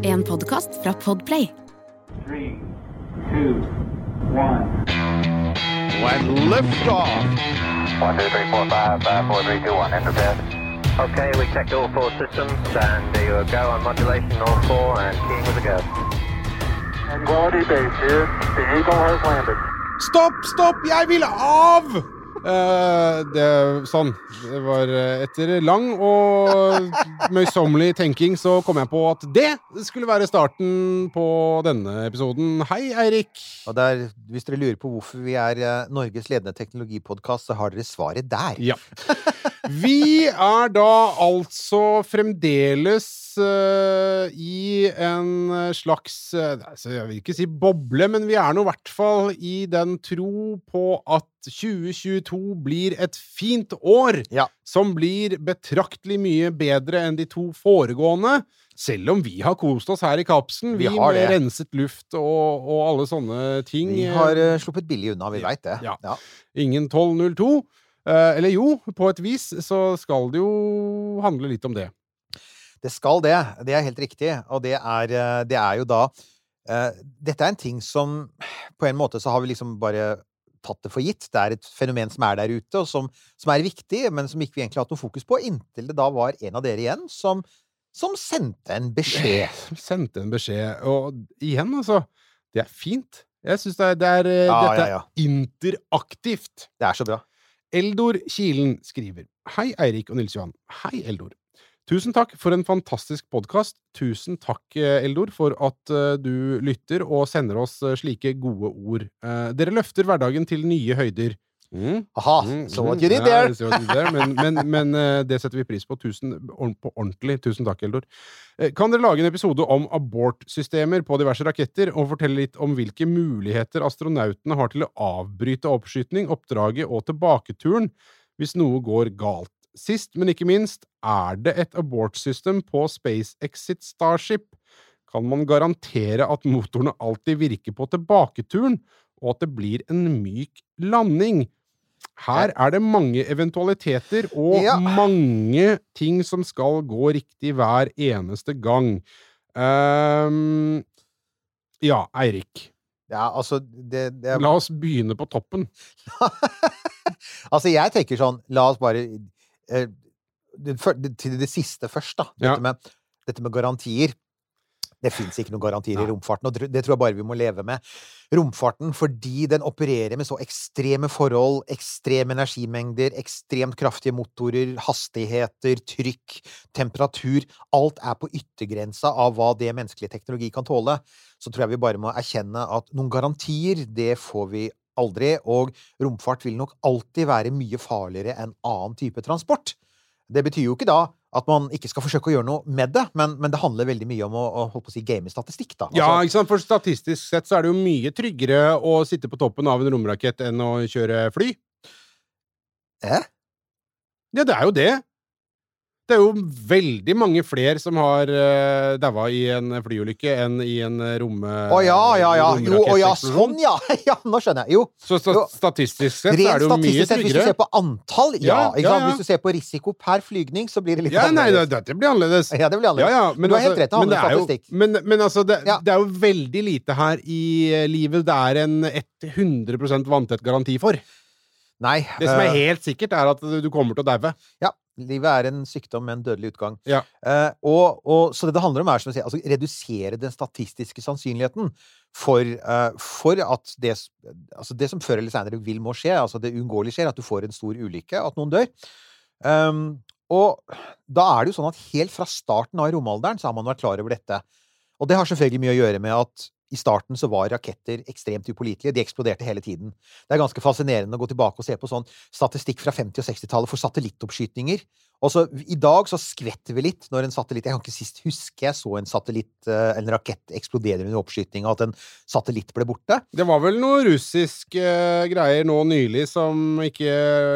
En podkast fra Podplay. Three, two, one. When liftoff. One, two, three, four, five, five, four, three, two, one. Enter bed. Okay, we checked all four systems, and there you go on modulation, all four, and keying with a go. Quality base here. The Eagle has landed. Stopp, stopp, jeg vil av! Eh, det, sånn. Det var eh, etter lang og møysommelig tenking så kom jeg på at det skulle være starten på denne episoden. Hei, Eirik. Og der, hvis dere lurer på hvorfor vi er eh, Norges ledende teknologipodkast, så har dere svaret der. Ja. Vi er da altså fremdeles uh, i en slags uh, altså Jeg vil ikke si boble, men vi er nå i hvert fall i den tro på at 2022 blir et fint år, Ja. som blir betraktelig mye bedre enn de to foregående. Selv om vi har kost oss her i kapsen, vi, Vi har med det. renset luft og, og alle sånne ting. Vi har uh, sluppet billig unna, vi veit det. Ja. Ja. Ingen 1202. Eh, eller jo, på et vis så skal det jo handle litt om det. Det skal det. Det er helt riktig. Og det er, eh, det er jo da eh, Dette er en ting som På en måte så har vi liksom bare tatt det for gitt. Det er et fenomen som er der ute, og som, som er viktig, men som ikke vi egentlig har hatt noe fokus på, inntil det da var en av dere igjen som, som sendte en beskjed. Sendte en beskjed, og igjen, altså. Det er fint. Jeg syns det er, det er Ja, Dette ja, ja. er interaktivt. Det er så bra. Eldor Kilen skriver Hei, Eirik og Nils Johan. Hei, Eldor. Tusen takk for en fantastisk podkast. Tusen takk, eh, Eldor, for at eh, du lytter og sender oss eh, slike gode ord. Dere løfter hverdagen til nye høyder. Mm. Aha, Mm, so mm, what you did there. Ja. Men, men, men eh, det setter vi pris på. Tusen, på ordentlig. Tusen takk, Eldor. Eh, Kan dere lage en episode om abortsystemer på diverse raketter, og fortelle litt om hvilke muligheter astronautene har til å avbryte oppskyting, oppdraget og tilbaketuren hvis noe går galt? Sist, men ikke minst, er det et abortsystem på Space Exit Starship? Kan man garantere at motorene alltid virker på tilbaketuren, og at det blir en myk landing? Her er det mange eventualiteter og Ja. mange ting som skal gå riktig hver eneste gang. Um, ja, Eirik. Ja, altså det, det La oss begynne på toppen. Altså, jeg tenker sånn La oss bare eh, det, Til det siste først, da. Ja. Med, dette med garantier. Det fins ikke noen garantier i romfarten, og det, tror jeg bare vi må leve med. Romfarten, fordi den opererer med så ekstreme forhold, ekstreme energimengder, ekstremt kraftige motorer, hastigheter, trykk, temperatur Alt er på yttergrensa av hva det menneskelig teknologi kan tåle. Så tror jeg vi bare må erkjenne at noen garantier, det får vi aldri, og romfart vil nok alltid være mye farligere enn annen type transport. Det betyr jo ikke da at man ikke skal forsøke å gjøre noe med det, men, men det handler veldig mye om å, å holde på å si, game statistikk, da. Ja, Altså, ikke sant? For statistisk sett så er det jo mye tryggere å sitte på toppen av en romrakett enn å kjøre fly. Eh? Ja, det er jo det. Det er jo veldig mange flere som har uh, daua i en flyulykke enn i en rom... Å ja, ja, ja. Jo, oh, ja, sånn, ja! Ja, nå skjønner jeg. Jo, Så sta statistisk sett så er det jo mye sett, hvis du ser på antall, ja. Ja, ja. Hvis du ser på risiko per flygning, så blir det litt Ja, nei, det, annerledes. dette blir annerledes. Ja, det blir annerledes. ja, Men du har helt rett, det men om er jo- Men, men altså, det, det er jo veldig lite her i eh, livet det er en 100 vanntett garanti for. Nei. Det som er eh, helt sikkert, er at du kommer til å daue. Ja. Livet er en sykdom med en dødelig utgang. Ja. Eh, og, og, så det det handler om, er som jeg sier, altså redusere den statistiske sannsynligheten for, eh, for at det, altså det som før eller senere vil må skje, altså det uunngåelige skjer, at du får en stor ulykke, at noen dør. Um, og da er det jo sånn at helt fra starten av romalderen så har man vært klar over dette. Og det har selvfølgelig mye å gjøre med at i starten så var raketter ekstremt upålitelige. De eksploderte hele tiden. Det er ganske fascinerende å gå tilbake og se på sånn statistikk fra 50- og 60-tallet for satellittoppskytninger. Og så I dag så skvetter vi litt når en satellitt Jeg kan ikke sist huske jeg så en satellitt, eh, en rakett eksplodere under oppskyting, og at en satellitt ble borte. Det var vel noe russisk uh, greier nå nylig som ikke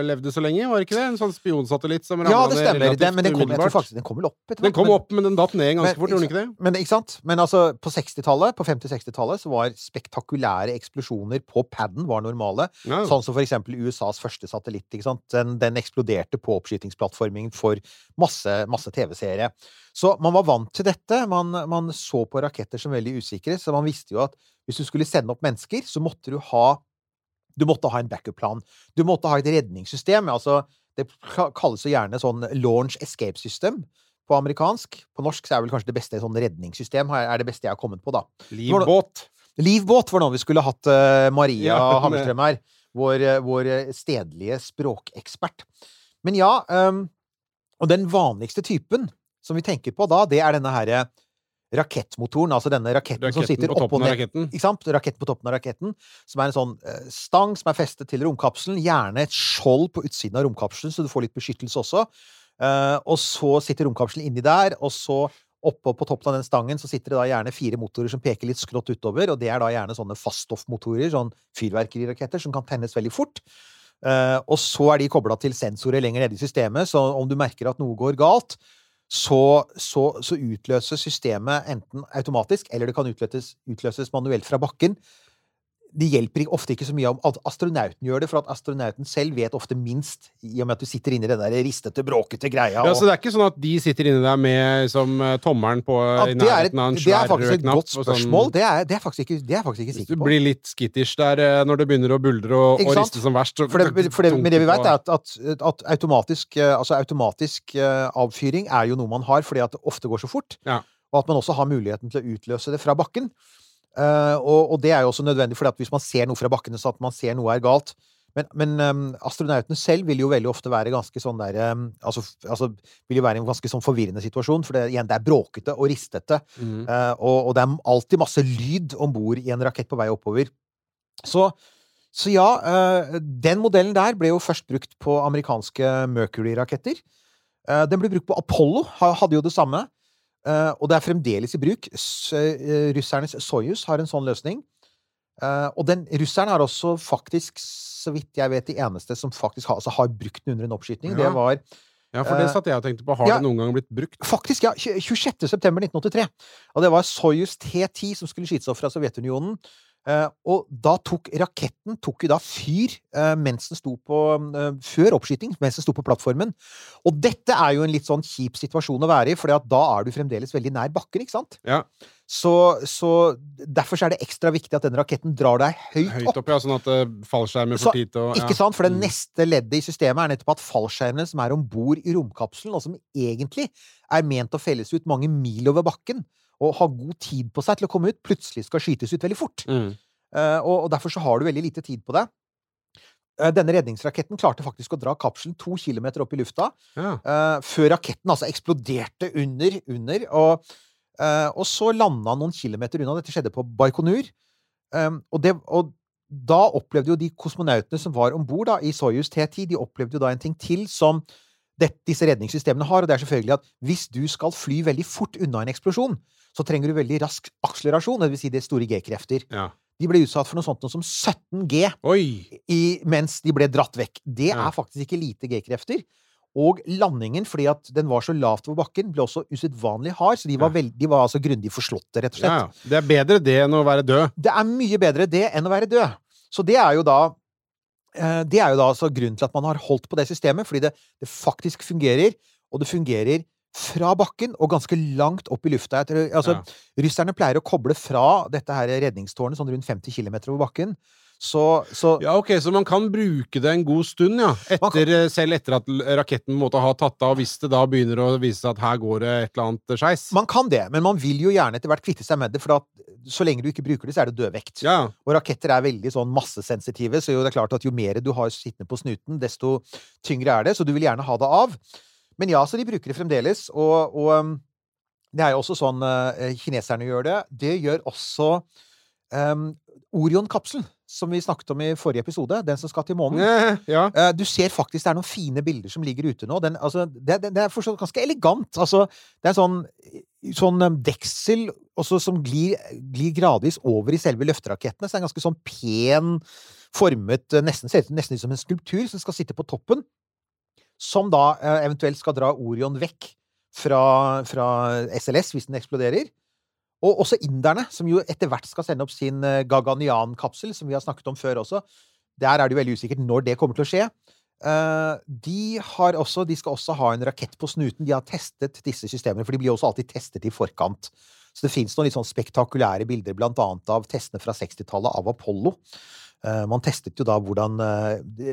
levde så lenge, var det ikke det? En sånn spionsatellitt som ramla Ja, det ned stemmer. relativt det, den kom, jeg faktisk den kom vel opp etter Den kom men- opp, men den datt ned ganske Men- fort, gjorde den ikke det? Men ikke sant? Men altså, på 60-tallet, på 50-60-tallet, så var spektakulære eksplosjoner på paden var normale. Ja. Sånn som for eksempel USAs første satellitt. ikke sant? Den, den eksploderte på oppskytingsplattformen utgangspunkt for masse, masse TV-seere. Så man var vant til dette. Man, man så på raketter som veldig usikre, så man visste jo at hvis du skulle sende opp mennesker, så måtte du ha du måtte ha en backup-plan. Du måtte ha et redningssystem. altså Det kalles jo gjerne sånn launch escape system på amerikansk. På norsk så er vel kanskje det beste sånn redningssystem, er det beste jeg har kommet på, da. Livbåt. Livbåt var noe vi skulle hatt uh, Maria Ja, Hammerstrøm her. Vår, eh, vår eh, stedlige språkekspert. Men ja, ehm, og den vanligste typen som vi tenker på da, det er denne herre rakettmotoren. Altså denne raketten, som sitter på oppå ned- raketten. Ikke sant? Rakett på toppen av raketten. Som er en sånn eh, stang som er festet til romkapselen. Gjerne et skjold på utsiden av romkapselen, så du får litt beskyttelse også. Eh, og så sitter romkapselen inni der, og så oppå på toppen av den stangen så sitter det da gjerne fire motorer som peker litt skrått utover, og det er da gjerne sånne faststoffmotorer, sånn fyrverkeriraketter, som kan tennes veldig fort. Eh, og så er de kobla til sensorer lenger nede i systemet, så om du merker at noe går galt, så, så, så utløses systemet enten automatisk, eller det kan utløses, utløses manuelt fra bakken. Det hjelper ofte ikke så mye om at astronauten gjør det, for at astronauten selv vet ofte minst, i og med at du sitter inni den der ristete, bråkete greia. Ja, og- så det er ikke sånn at de sitter inni der med som eh, tommelen på Ja, i nærheten av en nærheten av en det er faktisk et godt spørsmål. sånn- spørsmål. Det er, det er faktisk ikke, det er faktisk ikke du sikker på. blir litt skittish der eh, når det begynner å buldre og, og riste som verst så For det, for det, men det vi vet, er at, at, at automatisk, eh, altså automatisk uh, avfyring er jo noe man har fordi at det ofte går så fort. Ja. Og at man også har muligheten til å utløse det fra bakken. Eh, og, og det er jo også nødvendig, for hvis man ser noe fra bakkene, så at man ser noe er galt Men, men um, astronautene selv vil jo veldig ofte være ganske sånn der um, altså, altså vil jo være i en ganske sånn forvirrende situasjon, for det, igjen, det er bråkete og ristete. Mm. Uh, og, og det er alltid masse lyd om bord i en rakett på vei oppover. Så, så ja, uh, den modellen der ble jo først brukt på amerikanske Mercury-raketter. Den ble brukt på Apollo, hadde jo det samme. Eh, og det er fremdeles i bruk. Eh, russernes Soyuz har en sånn løsning. Eh, og den russeren er også faktisk, så vidt jeg vet, de eneste som faktisk har, altså har brukt den under en oppskyting. Ja. Det var Ja, for det satt jeg og tenkte på. Har ja. det noen gang blitt brukt? Faktisk, ja. tjue- 26. september 1983. Og det var Soyuz T10 som skulle skytes opp fra Sovjetunionen. Eh, og da tok raketten tok jo da fyr eh, mens den sto på eh, Før oppskyting, mens den sto på plattformen. Og dette er jo en litt sånn kjip situasjon å være i, for da er du fremdeles veldig nær bakken, ikke sant? Ja. Så, så derfor så er det ekstra viktig at den raketten drar deg høyt, Høyt opp. opp, ja, sånn at fallskjermen får tid til å Ikke sant? For det neste leddet i systemet er nettopp at fallskjermene som er om bord i romkapselen, og som egentlig er ment å felles ut mange mil over bakken, og har god tid på seg til å komme ut, plutselig skal skytes ut veldig fort. Mm. Eh, og, og derfor så har du veldig lite tid på det. Eh, denne redningsraketten klarte faktisk å dra kapselen to kilometer opp i lufta, Ja. eh, før raketten altså eksploderte under, under og, og så landa noen kilometer unna. Dette skjedde på Baikonur. Um, og, det, og da opplevde jo de kosmonautene som var om bord i Soyuz T10, de opplevde jo da en ting til som det, disse redningssystemene har, og det er selvfølgelig at hvis du skal fly veldig fort unna en eksplosjon, så trenger du veldig rask akselerasjon, vil si det store G-krefter. ja. De ble utsatt for noe sånt noe som 17 G i, mens de ble dratt vekk. Det Ja. er faktisk ikke lite G-krefter. Og landingen, fordi at den var så lavt over bakken, ble også usedvanlig hard, så de var, veld, de var altså grundig forslåtte, rett og slett. Ja. Det er bedre det enn å være død. Det er mye bedre det enn å være død. Så det er jo da Det er jo da altså grunnen til at man har holdt på det systemet, fordi det, det faktisk fungerer, og det fungerer fra bakken og ganske langt opp i lufta. Altså, Ja. Russerne pleier å koble fra dette her redningstårnet sånn rundt 50 km over bakken. Så, så Ja, ok, Så man kan bruke det en god stund, ja. Kan- Etter, selv etter at raketten måtte ha tatt av, hvis det da begynner å vise seg at her går det et eller annet skeis. man kan det, men man vil jo gjerne etter hvert kvitte seg med det, for at så lenge du ikke bruker det, så er det dødvekt. Ja, Og raketter er veldig sånn massesensitive, så jo det er klart at jo mer du har sittende på snuten, desto tyngre er det, så du vil gjerne ha det av. Men ja, så de bruker det fremdeles, og, og um, det er jo også sånn eh, kineserne gjør det. Det gjør også um, Orion-kapselen, som vi snakket om i forrige episode, den som skal til månen. Ja. Eh, Du ser faktisk det er noen fine bilder som ligger ute nå. Den, altså, det, det, er forstått ganske elegant. Altså, det er sånn, sånn um, deksel også som glir, glir gradvis over i selve løfterakettene. Så det er en ganske sånn pen formet eh, Nesten ser ut nesten som en skulptur som skal sitte på toppen. Som da eh, eventuelt skal dra Orion vekk fra, fra SLS hvis den eksploderer. Og også inderne, som jo etter hvert skal sende opp sin eh, Gaganyaan-kapsel, som vi har snakket om før også. Der er det jo veldig usikkert når det kommer til å skje. eh, de har også De skal også ha en rakett på snuten. De har testet disse systemene, for de blir også alltid testet i forkant. Så det fins noen litt sånn spektakulære bilder, blant annet av testene fra 60-tallet av Apollo. Eh, man testet jo da hvordan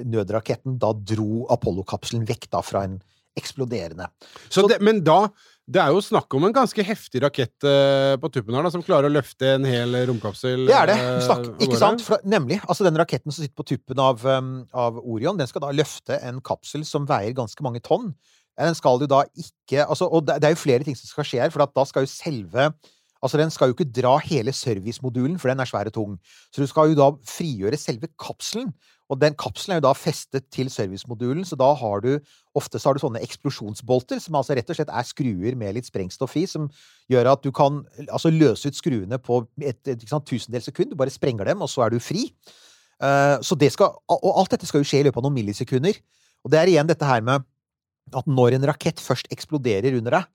nødraketten da dro Apollo-kapselen vekk da fra en eksploderende. Så det, men da Det er jo snakk om en ganske heftig rakett uh, på tuppen her, da, som klarer å løfte en hel romkapsel Det er det. eh, Snakk, uh, ikke sant? For, nemlig. Altså, den raketten som sitter på tuppen av, um, av Orion, den skal da løfte en kapsel som veier ganske mange tonn. Eh, Den skal jo da ikke altså, Og det det er jo flere ting som skal skje her, for at da skal jo selve Altså, den skal jo ikke dra hele servicemodulen, for den er svær og tung. Så du skal jo da frigjøre selve kapselen. Og den kapselen er jo da festet til servicemodulen, så da har du Ofte så har du sånne eksplosjonsbolter, som altså rett og slett er skruer med litt sprengstoff i, som gjør at du kan altså løse ut skruene på et, et et tusendels sekund. Du bare sprenger dem, og så er du fri. Uh, så det skal, og alt dette skal jo skje i løpet av noen millisekunder. Og det er igjen dette her med at når en rakett først eksploderer under deg,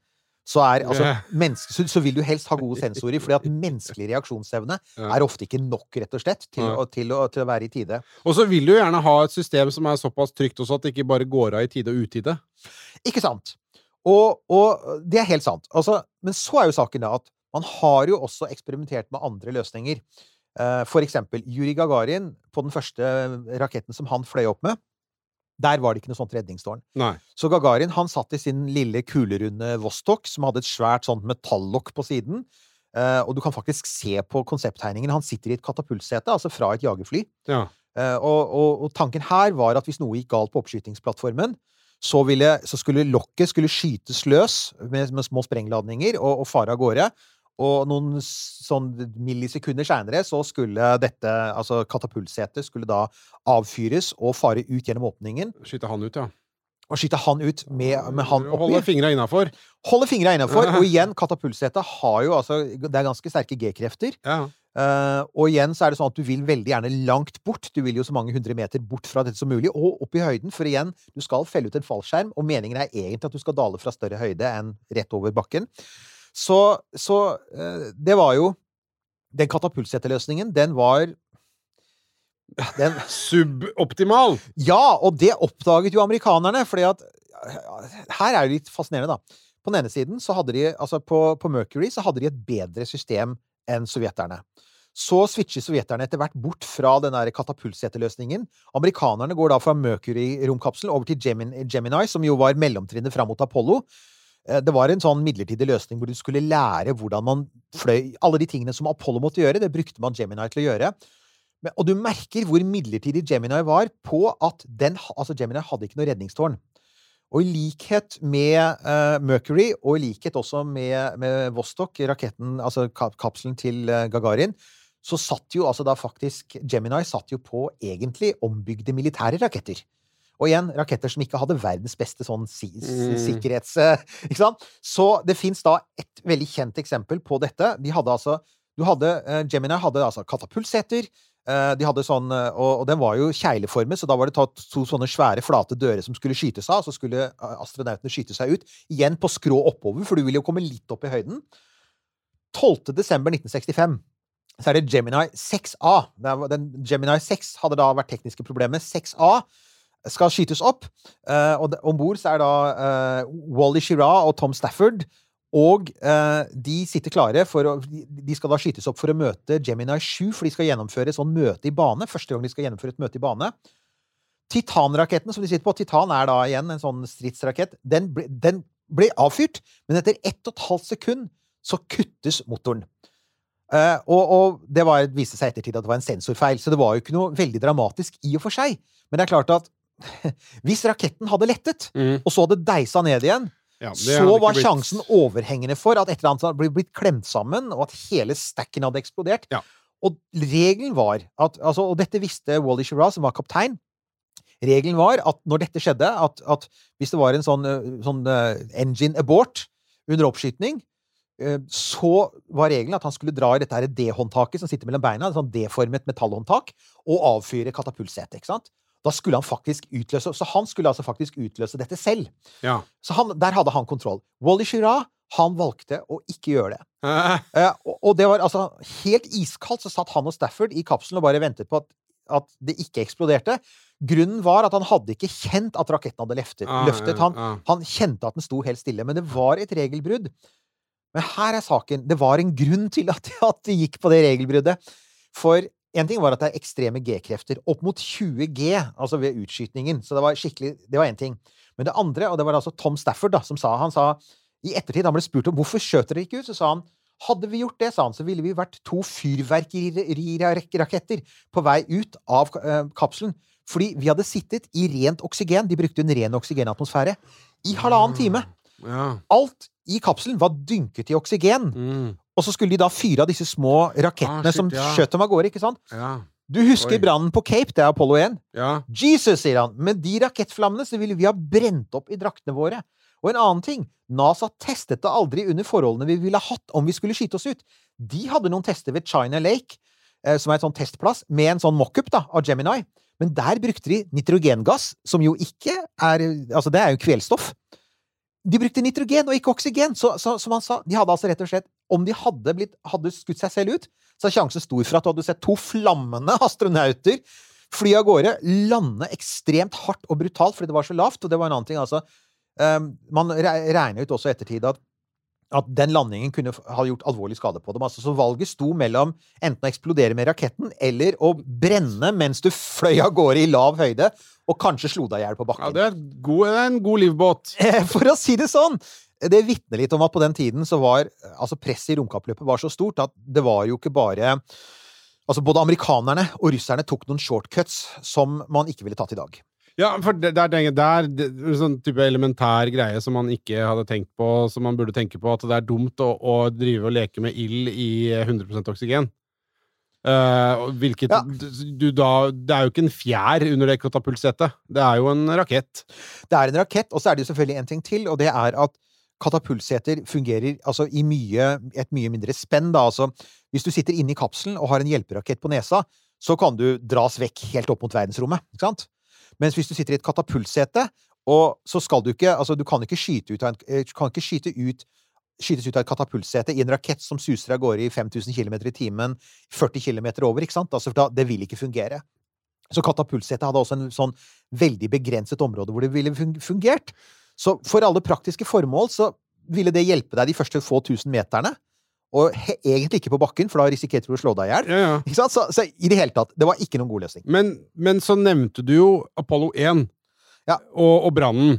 så, er, altså, menneske, så, så vil du helst ha gode sensorer, fordi at menneskelig reaksjonsevne er ofte ikke nok, rett og slett, til, Ja. å, til, å, til å være i tide. Og så vil du gjerne ha et system som er såpass trygt også at det ikke bare går av i tide og utide. Ikke sant? Og, og det er helt sant. Altså, men så er jo saken da at man har jo også eksperimentert med andre løsninger. Eh, For eksempel Juri Gagarin, på den første raketten som han fløy opp med, der var det ikke noe sånt redningstårn. Nei. Så Gagarin han satt i sin lille kulerunde Vostok, som hadde et svært sånt metallokk på siden. Eh, og du kan faktisk se på konsepttegningen. Han sitter i et katapultsete, altså fra et jagerfly. Ja. Eh, og, og, og tanken her var at hvis noe gikk galt på oppskytingsplattformen, så, ville, så skulle lokket skulle skytes løs med, med små sprengladninger og, og fare av gårde. Og noen sånn millisekunder seinere så skulle dette, altså katapultsetet, skulle da avfyres og fare ut gjennom åpningen. Skyte han ut, ja. Og skyte han ut med, med han Holde oppi. fingra innafor. Holde fingra innafor. Og igjen, katapultsetet har jo altså Det er ganske sterke G-krefter. Ja. Uh, og igjen så er det sånn at du vil veldig gjerne langt bort. Du vil jo så mange hundre meter bort fra dette som mulig, og opp i høyden. For igjen, du skal felle ut en fallskjerm, og meningen er egentlig at du skal dale fra større høyde enn rett over bakken. Så, så eh, det var jo Den katapultseteløsningen, den var den, Suboptimal! ja, og det oppdaget jo amerikanerne, fordi at Her er det litt fascinerende, da. På den ene siden så hadde de Altså, på, på Mercury så hadde de et bedre system enn sovjeterne. Så switcher sovjeterne etter hvert bort fra den der katapultseteløsningen. Amerikanerne går da fra Mercury-romkapselen over til Gemini, Gemini, som jo var mellomtrinnet fram mot Apollo. Eh, Det var en sånn midlertidig løsning hvor du skulle lære hvordan man fløy Alle de tingene som Apollo måtte gjøre, det brukte man Gemini til å gjøre. Og du merker hvor midlertidig Gemini var på at den Altså, Gemini hadde ikke noe redningstårn. Og i likhet med uh, Mercury, og i likhet også med, med Vostok, raketten, altså ka kapselen til uh, Gagarin, så satt jo altså da faktisk Gemini satt jo på egentlig ombygde militære raketter. Og igjen, raketter som ikke hadde verdens beste sånn Mm. sikkerhets... Ikke sant? Så det fins da et veldig kjent eksempel på dette. De hadde altså du hadde, eh, Gemini hadde altså katapultseter. eh, de hadde sånn, eh, og, den var jo kjegleformet, så da var det tatt to sånne svære, flate dører som skulle skytes av. Så skulle astronautene skyte seg ut. Igjen på skrå oppover, for du vil jo komme litt opp i høyden. 12. desember 1965 så er det Gemini 6A. Er- Den Gemini 6 hadde da vært tekniske problemer. 6A skal skytes opp. Uh, og om bord er da uh, Wally Schirra og Tom Stafford. Og uh, de sitter klare for å de- skal da skytes opp for å møte Gemini 7, for de skal gjennomføre et sånn møte i bane. Første gang de skal gjennomføre et møte i bane. Titan-raketten som de sitter på, Titan er da igjen en sånn stridsrakett. Den ble, den ble avfyrt, men etter ett og et halvt sekund så kuttes motoren. Uh, og, og det var, viste seg ettertid at det var en sensorfeil, så det var jo ikke noe veldig dramatisk i og for seg. Men det er klart at hvis raketten hadde lettet, Mm. og så hadde deisa ned igjen, Ja, så var blitt- sjansen overhengende for at et eller annet hadde blitt klemt sammen, og at hele stacken hadde eksplodert. Ja. Og regelen var at altså, Og dette visste Wally Shiraz, som var kaptein. Regelen var at når dette skjedde, at, at hvis det var en sånn, eh, sånn eh, engine abort under oppskyting, eh, så var regelen at han skulle dra i dette D-håndtaket som sitter mellom beina, et sånn D-formet metallhåndtak, og avfyre katapultsetet. Da skulle han faktisk utløse Så han skulle altså faktisk utløse dette selv. Ja. Så han, der hadde han kontroll. Wally Schirra, han valgte å ikke gjøre det. Eh, og, og det var altså helt iskaldt, så satt han og Stafford i kapselen og bare ventet på at at det ikke eksploderte. Grunnen var at han hadde ikke kjent at raketten hadde løftet. Ah, løftet. Han, ah. han kjente at den sto helt stille, men det var et regelbrudd. Men her er saken. Det var en grunn til at, at det gikk på det regelbruddet. For en ting var at det er ekstreme G-krefter. Opp mot 20 G, altså ved utskytningen. Så det var skikkelig Det var én ting. Men det andre, og det var altså Tom Stafford da, som sa Han sa i ettertid, han ble spurt om hvorfor skjøt dere ikke ut, så sa han hadde vi gjort det, sa han, så ville vi vært to fyrverkeriraketter på vei ut av eh, kapselen. Fordi vi hadde sittet i rent oksygen, de brukte en ren oksygenatmosfære, i halvannen time. Alt i kapselen var dynket i oksygen. Mm. Og så skulle de da fyre av disse små rakettene Ah, shit, som ja. skjøt dem av gårde, ikke sant? ja. Du husker brannen på Cape, det er Apollo 1? Ja. Jesus, sier han, med de rakettflammene så ville vi ha brent opp i draktene våre. Og en annen ting, NASA testet det aldri under forholdene vi ville hatt om vi skulle skyte oss ut. De hadde noen tester ved China Lake, eh, som er et sånn testplass, med en sånn mockup av Gemini. Men der brukte de nitrogengass, som jo ikke er Altså, det er jo kvelstoff. De brukte nitrogen og ikke oksygen, så, så som han sa, de hadde altså rett og slett Om de hadde, blitt, hadde skutt seg selv ut, så er sjansen stor for at du hadde sett to flammende astronauter fly av gårde, lande ekstremt hardt og brutalt fordi det var så lavt. Og det var en annen ting, altså. Um, man regner ut også i ettertid at at den landingen kunne ha gjort alvorlig skade på dem. Altså, så valget sto mellom enten å eksplodere med raketten eller å brenne mens du fløy av gårde i lav høyde og kanskje slo deg i hjel på ja bakken. det, er god, det er en god livbåt. For å si det sånn! Det vitner litt om at på den tiden så var altså presset i romkappløpet var så stort at det var jo ikke bare Altså både amerikanerne og russerne tok noen shortcuts som man ikke ville tatt i dag. Ja, for det, det er det, er det, er sånn type elementær greie som man ikke hadde tenkt på, som man burde tenke på, at det er dumt å, å drive og leke med ild i 100 oksygen. Uh, hvilket Ja. du da Det er jo ikke en fjær under det katapultsetet. Det er jo en rakett. Det er en rakett, og så er det jo selvfølgelig en ting til, og det er at katapultseter fungerer altså i mye, et mye mindre spenn. Da. Altså, hvis du sitter inne i kapselen og har en hjelperakett på nesa, så kan du dras vekk helt opp mot verdensrommet. Ikke sant? Mens hvis du sitter i et katapultsete, og så skal du ikke Altså, du kan ikke skyte ut av en, eh, kan ikke skyte ut skytes ut av et katapultsete i en rakett som suser av gårde i 5000 km i timen, 40 km over, ikke sant? Altså, da, det vil ikke fungere. Så katapultsetet hadde også en sånn veldig begrenset område hvor det ville fungert. Så for alle praktiske formål så ville det hjelpe deg de første få tusen meterne. Og egentlig ikke på bakken, for da risikerte du å slå deg i hjel. Ja, ja. Så, så i det hele tatt, det var ikke noen god løsning. Men, men så nevnte du jo Apollo 1 Ja. og, og brannen.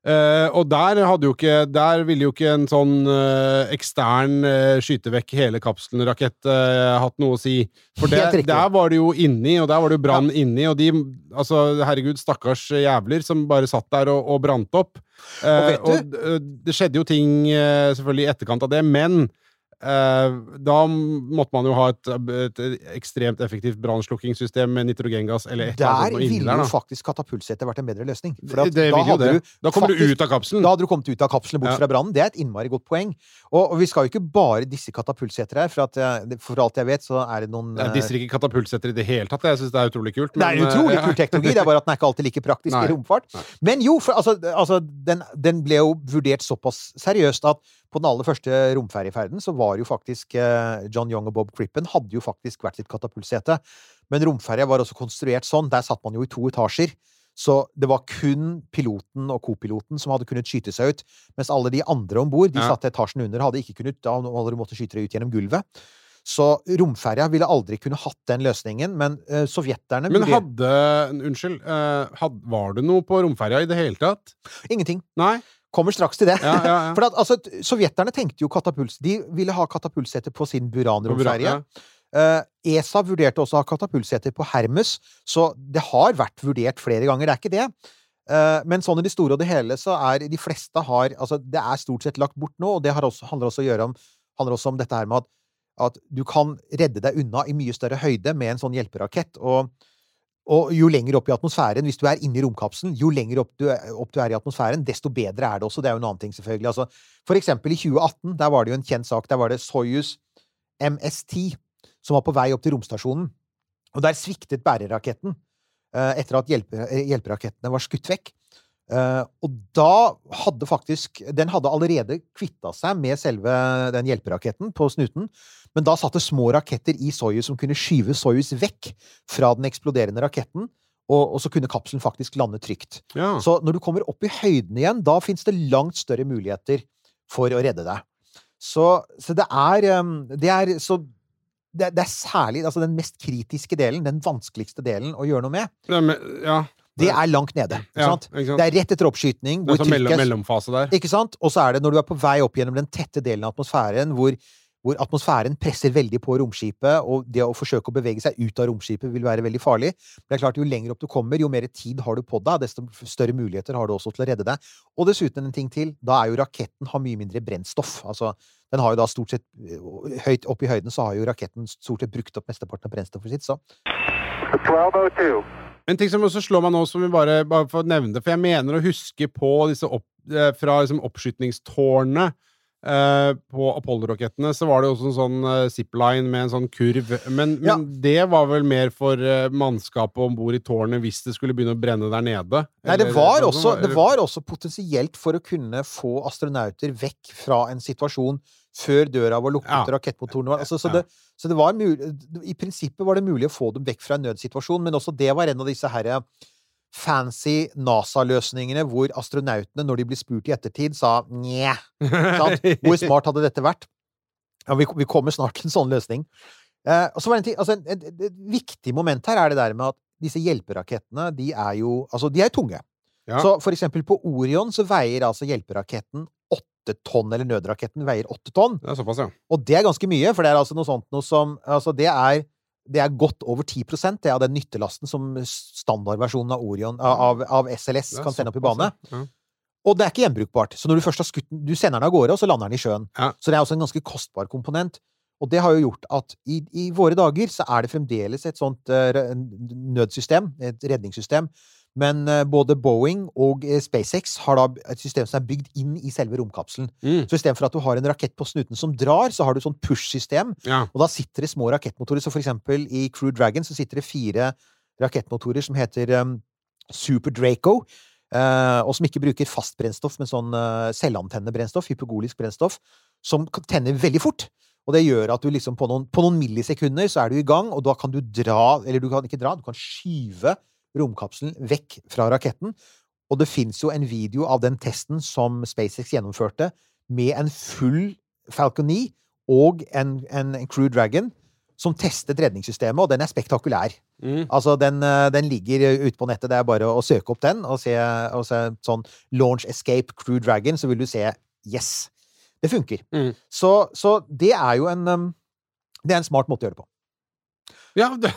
Ja. Eh, og der ikke Der ville jo ikke en sånn uh, ekstern uh, skyte vekk hele kapselen-rakett hatt noe å si. For det, der var det jo inni, og der var det jo brann inni, og de Altså, herregud, stakkars jævler som bare satt der og, og brant opp. Og vet og det skjedde jo ting selvfølgelig i etterkant av det, men da måtte man jo ha et, et ekstremt effektivt brannslukkingssystem med nitrogengass eller et eller Der annet sånt ville der, jo faktisk katapultsetet vært en bedre løsning. For at Det da hadde det. du Da kommer du ut av kapselen. Da hadde du kommet ut av kapselen bort Ja. fra brannen. Det er et innmari godt poeng. Og, og vi skal jo ikke bare disse katapultseter her, for, at, eh, for alt jeg vet, så er det noen Jeg eh, disser ikke katapultsetter i det hele tatt. Jeg syns det er utrolig kult. Det er utrolig ja. kul teknologi, det er bare at den er ikke alltid like praktisk Nei. i romfart. Nei. Men jo, for altså, altså den, den ble jo vurdert såpass seriøst at på den aller første romferjeferden så var jo faktisk eh, John Young og Bob Crippen hadde jo faktisk hvert sitt katapultsete. Men romferja var også konstruert sånn. Der satt man jo i to etasjer. Så det var kun piloten og kopiloten som hadde kunnet skyte seg ut. Mens alle de andre om bord, de Ja. satt etasjen under, hadde ikke kunnet. Da hadde måttet skyte deg ut gjennom gulvet. Så romferja ville aldri kunne hatt den løsningen, men uh, sovjeterne Men hadde Unnskyld. Uh, had, var det noe på romferja i det hele tatt? Ingenting. Nei? Kommer straks til det. Ja, ja, ja. For at, altså, Sovjeterne tenkte jo katapult De ville ha katapultseter på sin Buran-romferje. Ja. Eh, ESA vurderte også å ha katapultseter på Hermes, så det har vært vurdert flere ganger. Det er ikke det. Eh, men sånn i det store og det hele så er de fleste har Altså, det er stort sett lagt bort nå, og det har også, handler også, om, handler også om dette her med at, at du kan redde deg unna i mye større høyde med en sånn hjelperakett. og og jo lenger opp i atmosfæren, hvis du er inne i romkapselen, jo lenger opp du, er- opp du er i atmosfæren, desto bedre er det også. Det er jo en annen ting, selvfølgelig. Altså, for eksempel i 2018, der var det jo en kjent sak. Der var det Soyuz MS-10 som var på vei opp til romstasjonen. Og der sviktet bæreraketten eh, etter at eh, hjelperakettene var skutt vekk. Eh, og da hadde faktisk Den hadde allerede kvitta seg med selve den hjelperaketten på snuten, men da satt det små raketter i Soyuz som kunne skyve Soyuz vekk fra den eksploderende raketten, og, og så kunne kapselen faktisk lande trygt. Ja. Så når du kommer opp i høyden igjen, da fins det langt større muligheter for å redde deg. Så, så det er um, Det er så det, det er særlig altså den mest kritiske delen, den vanskeligste delen å gjøre noe med, Ja, men, ja. Det er langt nede. Ikke Ja, ikke sant? Det er rett etter oppskyting, Det er sånn mellom, mellomfase der. ikke sant? Og så er det når du er på vei opp gjennom den tette delen av atmosfæren, hvor, hvor atmosfæren presser veldig på romskipet, og det å forsøke å bevege seg ut av romskipet vil være veldig farlig. Det er klart, jo lenger opp du kommer, jo mer tid har du på deg, desto større muligheter har du også til å redde deg. Og dessuten en ting til, da er jo raketten har mye mindre brennstoff. Altså, den har jo da stort sett Høyt opp i høyden så har jo raketten stort sett brukt opp mesteparten av brennstoffet sitt, så 1202. En ting som også slår meg nå, som vi bare, bare får nevne det, for jeg mener å huske på disse opp, eh, fra liksom oppskytningstårnet eh, på Apollo-rakettene, så var det også en sånn uh, zipline med en sånn kurv. Men, men Ja. det var vel mer for uh, mannskapet om bord i tårnet hvis det skulle begynne å brenne der nede? Nei, det var, sånn også, det var også potensielt for å kunne få astronauter vekk fra en situasjon før døra var lukket Ja. og rakettmotoren var altså, så, det, så det var mulig I prinsippet var det mulig å få dem vekk fra en nødsituasjon, men også det var en av disse herre fancy NASA-løsningene hvor astronautene, når de blir spurt i ettertid, sa nje. Hvor smart hadde dette vært? Ja, vi, vi kommer snart til en sånn løsning. Eh, og så var det en ting, altså, et, et, et viktig moment her er det der med at disse hjelperakettene, de er jo Altså, de er tunge. Ja. Så for eksempel på Orion så veier altså hjelperaketten åtte tonn, eller nødraketten veier åtte tonn. Det såpass, ja. Og det er ganske mye, for det er altså noe sånt noe som Altså, det er det er godt over 10 det av den nyttelasten som standardversjonen av Orion, av, av SLS, kan sende opp i bane. ja. Og det er ikke gjenbrukbart. Så når du først har skutt den Du sender den av gårde, og så lander den i sjøen. Ja. Så det er også en ganske kostbar komponent. Og det har jo gjort at i, i våre dager så er det fremdeles et sånt eh, nødsystem, et redningssystem. Men eh, både Boeing og eh, SpaceX har da et system som er bygd inn i selve romkapselen. Mm. Så istedenfor at du har en rakett på snuten som drar, så har du sånn push-system. ja. Og da sitter det små rakettmotorer. Så for eksempel i Crew Dragon så sitter det fire rakettmotorer som heter um, Super Draco. Uh, og som ikke bruker fast brennstoff, men sånn uh, selvantennende hypogolisk brennstoff, som tenner veldig fort. Og det gjør at du liksom på noen, på noen millisekunder så er du i gang, og da kan du dra Eller du kan ikke dra, du kan skyve romkapselen vekk fra raketten. Og det fins jo en video av den testen som SpaceX gjennomførte, med en full Falcon 9 og en, en, en Crew Dragon som testet redningssystemet, og den er spektakulær. Mm. Altså, den, eh, den ligger eh, ute på nettet. Det er bare å søke opp den og se, og se sånn Launch Escape Crew Dragon, så vil du se Yes! Det funker. Mm. Så, så det er jo en um, Det er en smart måte å gjøre det på. Ja, det,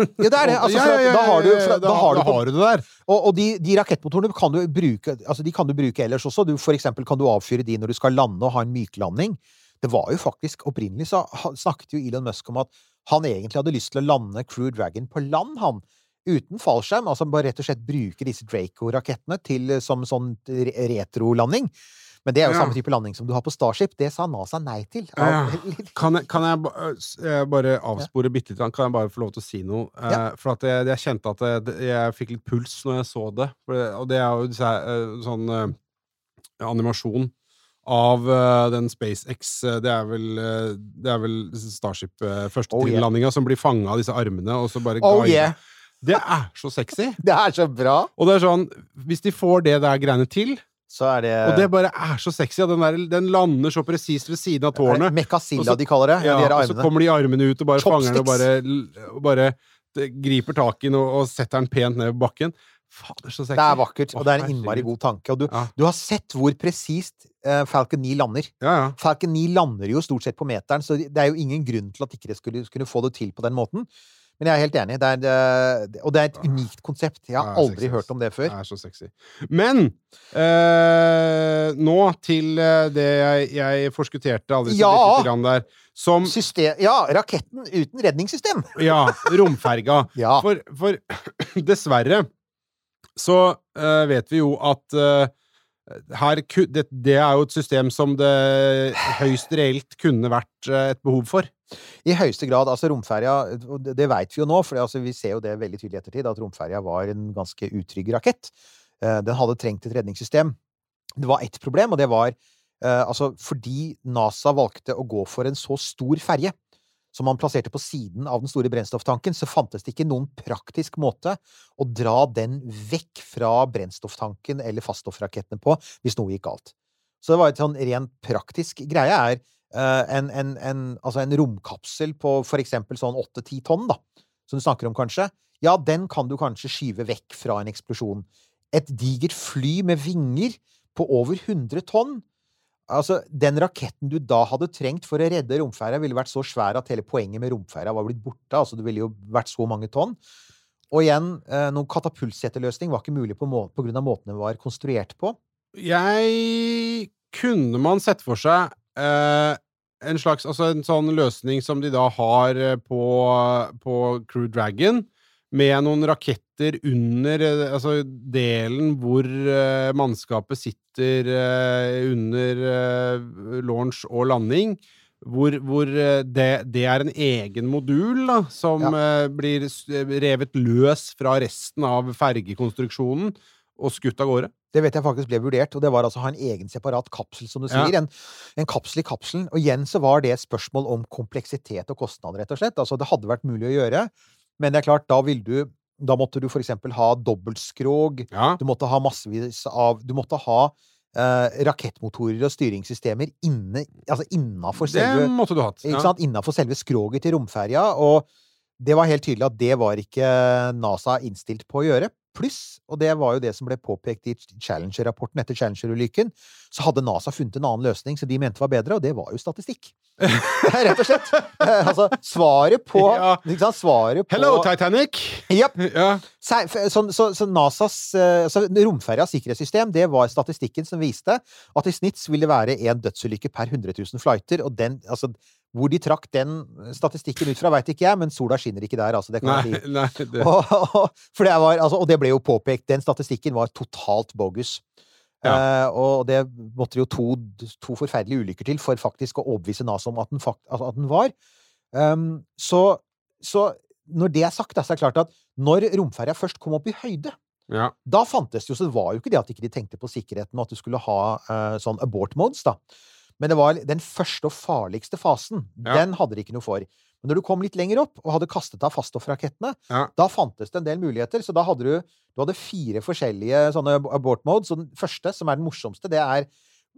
Ja, det er det. Altså, for da har du, for, da, da har du, har du det der. og, og de, de rakettmotorene kan du bruke Altså, de kan du bruke ellers også. Du, for eksempel kan du avfyre de når du skal lande og ha en myklanding. Det var jo faktisk Opprinnelig så snakket jo Elon Musk om at han egentlig hadde lyst til å lande Crew Dragon på land, han. Uten fallskjerm. Altså bare rett og slett bruke disse Draco-rakettene som sånn re- retrolanding. Men det er jo Ja. samme type landing som du har på Starship. Det sa NASA nei til. Ja. Kan jeg, kan jeg eh, bare avspore bitte litt? Kan jeg bare få lov til å si noe? Eh, Ja. For at jeg, jeg kjente at jeg, jeg fikk litt puls når jeg så det. Og det er jo eh, sånn eh, animasjon av eh, den SpaceX eh, Det er vel, eh, det er vel Starship, første Oh, yeah. som blir fanga av disse armene, og så bare Oh yeah! Det er så sexy! Det er så bra! Og det er sånn Hvis de får det der greiene til, det og det bare er så sexy, den, der, den lander så presist ved siden av tårnet Mekasilla, de kaller det. ja, de og så kommer de armene ut og bare fanger den og bare, og bare det, griper tak i den og, og setter den pent ned på bakken. Fader, så sexy. Det er vakkert, og det er en innmari god tanke. Og du, Ja. du har sett hvor presist uh, Falcon 9 lander. Ja, ja. Falcon 9 lander jo stort sett på meteren, så det er jo ingen grunn til at ikke det skulle, skulle få det til på den måten. Men jeg er helt enig. Det er, eh, og det er et unikt konsept. Jeg har aldri sexy, hørt om det før. Det er så sexy. Men eh, nå til eh, det jeg, jeg forskutterte aldri så Ja! lite grann der. Som System, ja, raketten uten redningssystem! Ja, romferga. Ja. For, for dessverre så eh, vet vi jo at eh, her, det, det er jo et system som det høyst reelt kunne vært eh, et behov for. I høyeste grad. Altså romferja, det, vet vi jo nå, for altså, vi ser jo det veldig tydelig i ettertid, at romferja var en ganske utrygg rakett. Eh, den hadde trengt et redningssystem. Det var ett problem, og det var eh, altså fordi NASA valgte å gå for en så stor ferje som man plasserte på siden av den store brennstofftanken, så fantes det ikke noen praktisk måte å dra den vekk fra brennstofftanken eller faststoffrakettene på hvis noe gikk galt. Så det var et sånn rent praktisk greie er en, en, en, altså en romkapsel på for eksempel sånn åtte-ti tonn, da, som du snakker om kanskje, ja, den kan du kanskje skyve vekk fra en eksplosjon. Et digert fly med vinger på over 100 tonn Altså, Den raketten du da hadde trengt for å redde romferja, ville vært så svær at hele poenget med romferja var blitt borte. Altså, det ville jo vært så mange tonn. Og igjen, eh, noen katapultsetterløsning var ikke mulig på, må på grunn av måten den var konstruert på. Jeg Kunne man sett for seg eh, en slags Altså en sånn løsning som de da har eh, på, på Crew Dragon, med noen raketter under eh, Altså delen hvor eh, mannskapet sitter eh, under eh, launch og landing. Hvor, hvor det, det er en egen modul da, som ja. blir revet løs fra resten av fergekonstruksjonen og skutt av gårde. Det vet jeg faktisk ble vurdert, og det var altså å ha en egen separat kapsel, som du Ja. sier. En, en kapsel i kapselen. Og igjen så var det et spørsmål om kompleksitet og kostnad, rett og slett. Altså, det hadde vært mulig å gjøre, men det er klart, da ville du Da måtte du for eksempel ha dobbeltskrog. Ja. Du måtte ha massevis av Du måtte ha eh, rakettmotorer og styringssystemer inne, altså innafor Det måtte du hatt. ikke Ja. sant? Innenfor selve skroget til romferja. Og det var helt tydelig at det var ikke NASA innstilt på å gjøre. Pluss, og det var jo det som ble påpekt i Challenger-rapporten etter Challenger-ulykken, så hadde NASA funnet en annen løsning som de mente var bedre, og det var jo statistikk. Rett og slett. Eh, altså, svaret på Ja. sant? Svaret på Hello, Titanic! Japp. Ja. Så, så, så NASAs eh, så romferjas sikkerhetssystem, det var statistikken som viste at i snitt ville det være én dødsulykke per 100 000 flighter, og den, altså, hvor de trakk den statistikken ut fra, veit ikke jeg, men sola skinner ikke der, altså. Det kan Nei, jeg si. nei det, Og, og, for det var, altså, og det ble jo påpekt, den statistikken var totalt bogus. Eh, og det måtte jo to, to forferdelige ulykker til for faktisk å overbevise NASA om at den, fakt, altså, at den var. Um, så, så når det er sagt, så er det klart at når romferja først kom opp i høyde, ja. da fantes det jo, så det var jo ikke det at ikke de tenkte på sikkerheten, og at du skulle ha uh, sånn abort modes, da. Men det var den første og farligste fasen. Ja. Den hadde de ikke noe for. Men når du kom litt lenger opp og hadde kastet av faststoffrakettene, Ja. da fantes det en del muligheter. Så da hadde du, du hadde fire forskjellige sånne abort modes. Og den første, som er den morsomste, det er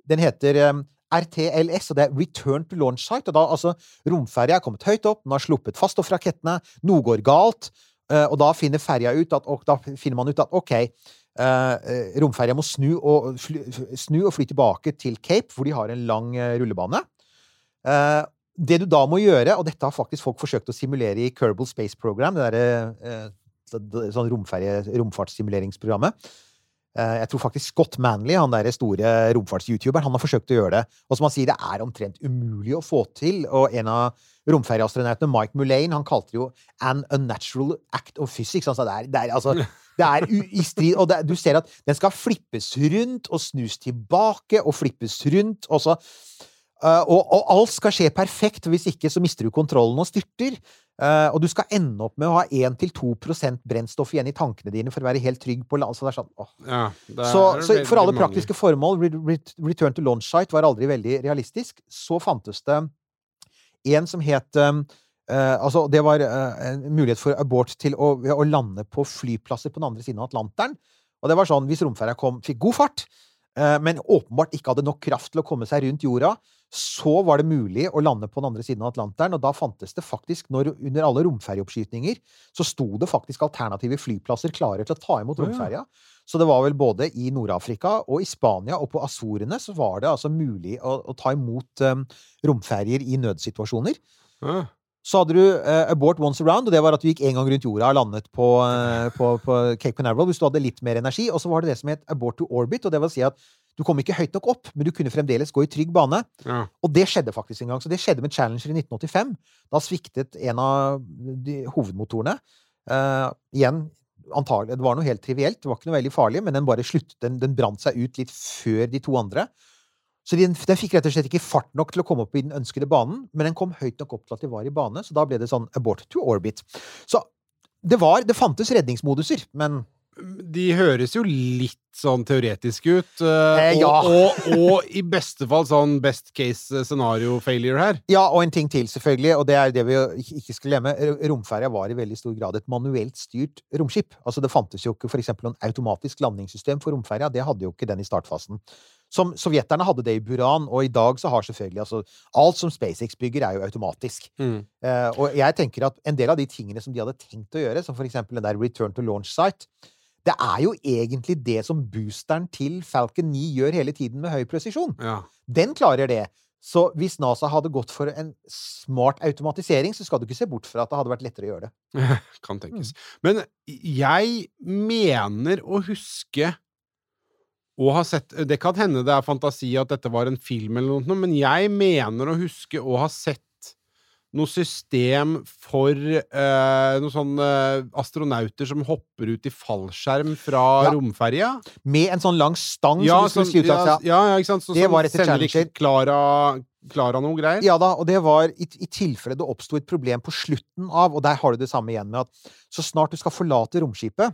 Den heter um, RTLS, og det er Return to Launch Site. Og da, altså, romferja er kommet høyt opp, den har sluppet faststoffrakettene, noe går galt, eh, og da finner ferja ut at, og da finner man ut at OK, eh, eh, romferja må snu og, fly, snu og fly tilbake til Cape, hvor de har en lang eh, rullebane. Eh, det du da må gjøre, og dette har faktisk folk forsøkt å simulere i Kerbal Space Program, det derre eh, så- sånn romferje, romfartssimuleringsprogrammet. Eh, jeg tror faktisk Scott Manley, han der store romfarts-youtuberen, han har forsøkt å gjøre det. Og som han sier, det er omtrent umulig å få til. Og en av romferjeastronautene, Mike Mullane, han kalte det jo 'an unnatural act of physics'. Altså, det er, det er, altså, det er i strid Og det, du ser at den skal flippes rundt og snus tilbake og flippes rundt, og så og, og alt skal skje perfekt, hvis ikke så mister du kontrollen og styrter. Uh, og du skal ende opp med å ha 1-2% brennstoff igjen i tankene dine for å være helt trygg på land. Så, sånn, ja det så, så for alle mange. praktiske formål, re, re, Return to Launch Site var aldri veldig realistisk. Så fantes det en som het uh, Altså, det var uh, en mulighet for abort til å, å lande på flyplasser på den andre siden av Atlanteren. Og det var sånn, hvis romferja kom, fikk god fart, eh, men åpenbart ikke hadde nok kraft til å komme seg rundt jorda, så var det mulig å lande på den andre siden av Atlanteren, og da fantes det faktisk, når, under alle romferjeoppskytninger, så sto det faktisk alternative flyplasser klare til å ta imot romferja. Så det var vel både i Nord-Afrika og i Spania og på Azorene så var det altså mulig å, å ta imot um, romferjer i nødsituasjoner. Ja. Så hadde du uh, abort once around, og det var at du gikk en gang rundt jorda og landet på, uh, på, på Cape Canaveral hvis du hadde litt mer energi. Og så var det det som het abort to orbit, og det vil si at du kom ikke høyt nok opp, men du kunne fremdeles gå i trygg bane. Ja. Og det skjedde faktisk en gang. Så det skjedde med Challenger i 1985. Da sviktet en av de hovedmotorene. Uh, igjen, antagelig, det var noe helt trivielt, det var ikke noe veldig farlig, men den bare sluttet, den, den brant seg ut litt før de to andre. Så den, den fikk rett og slett ikke fart nok til å komme opp i den ønskede banen, men den kom høyt nok opp til at de var i bane, så da ble det sånn abort to orbit. Så det var Det fantes redningsmoduser, men De høres jo litt sånn teoretiske ut. eh, Eh, ja. og, og, og i beste fall sånn best case scenario failure her. Ja, og en ting til, selvfølgelig, og det er det vi ikke skulle skal glemme. Romferja var i veldig stor grad et manuelt styrt romskip. Altså, det fantes jo ikke for eksempel noen automatisk landingssystem for romferja. Det hadde jo ikke den i startfasen. Som sovjeterne hadde det i Buran, og i dag så har selvfølgelig altså Alt som SpaceX bygger, er jo automatisk. Eh, og jeg tenker at en del av de tingene som de hadde tenkt å gjøre, som for eksempel den der return to launch site, det er jo egentlig det som boosteren til Falcon 9 gjør hele tiden med høy presisjon. Ja. Den klarer det. Så hvis NASA hadde gått for en smart automatisering, så skal du ikke se bort fra at det hadde vært lettere å gjøre det. Kan tenkes. Men jeg mener å huske å har sett Det kan hende det er fantasi at dette var en film eller noe, men jeg mener å huske å ha sett noe system for eh, noen sånne astronauter som hopper ut i fallskjerm fra Ja. romferja. Med en sånn lang stang Ja, som du skulle sånn- ja, ja, ja, ikke sant? Så, Det sånn var etter Challenger. Klara, Klara noe greier? Ja da, og det var i, i tilfelle det oppsto et problem på slutten av, og der har du det samme igjen med at så snart du skal forlate romskipet,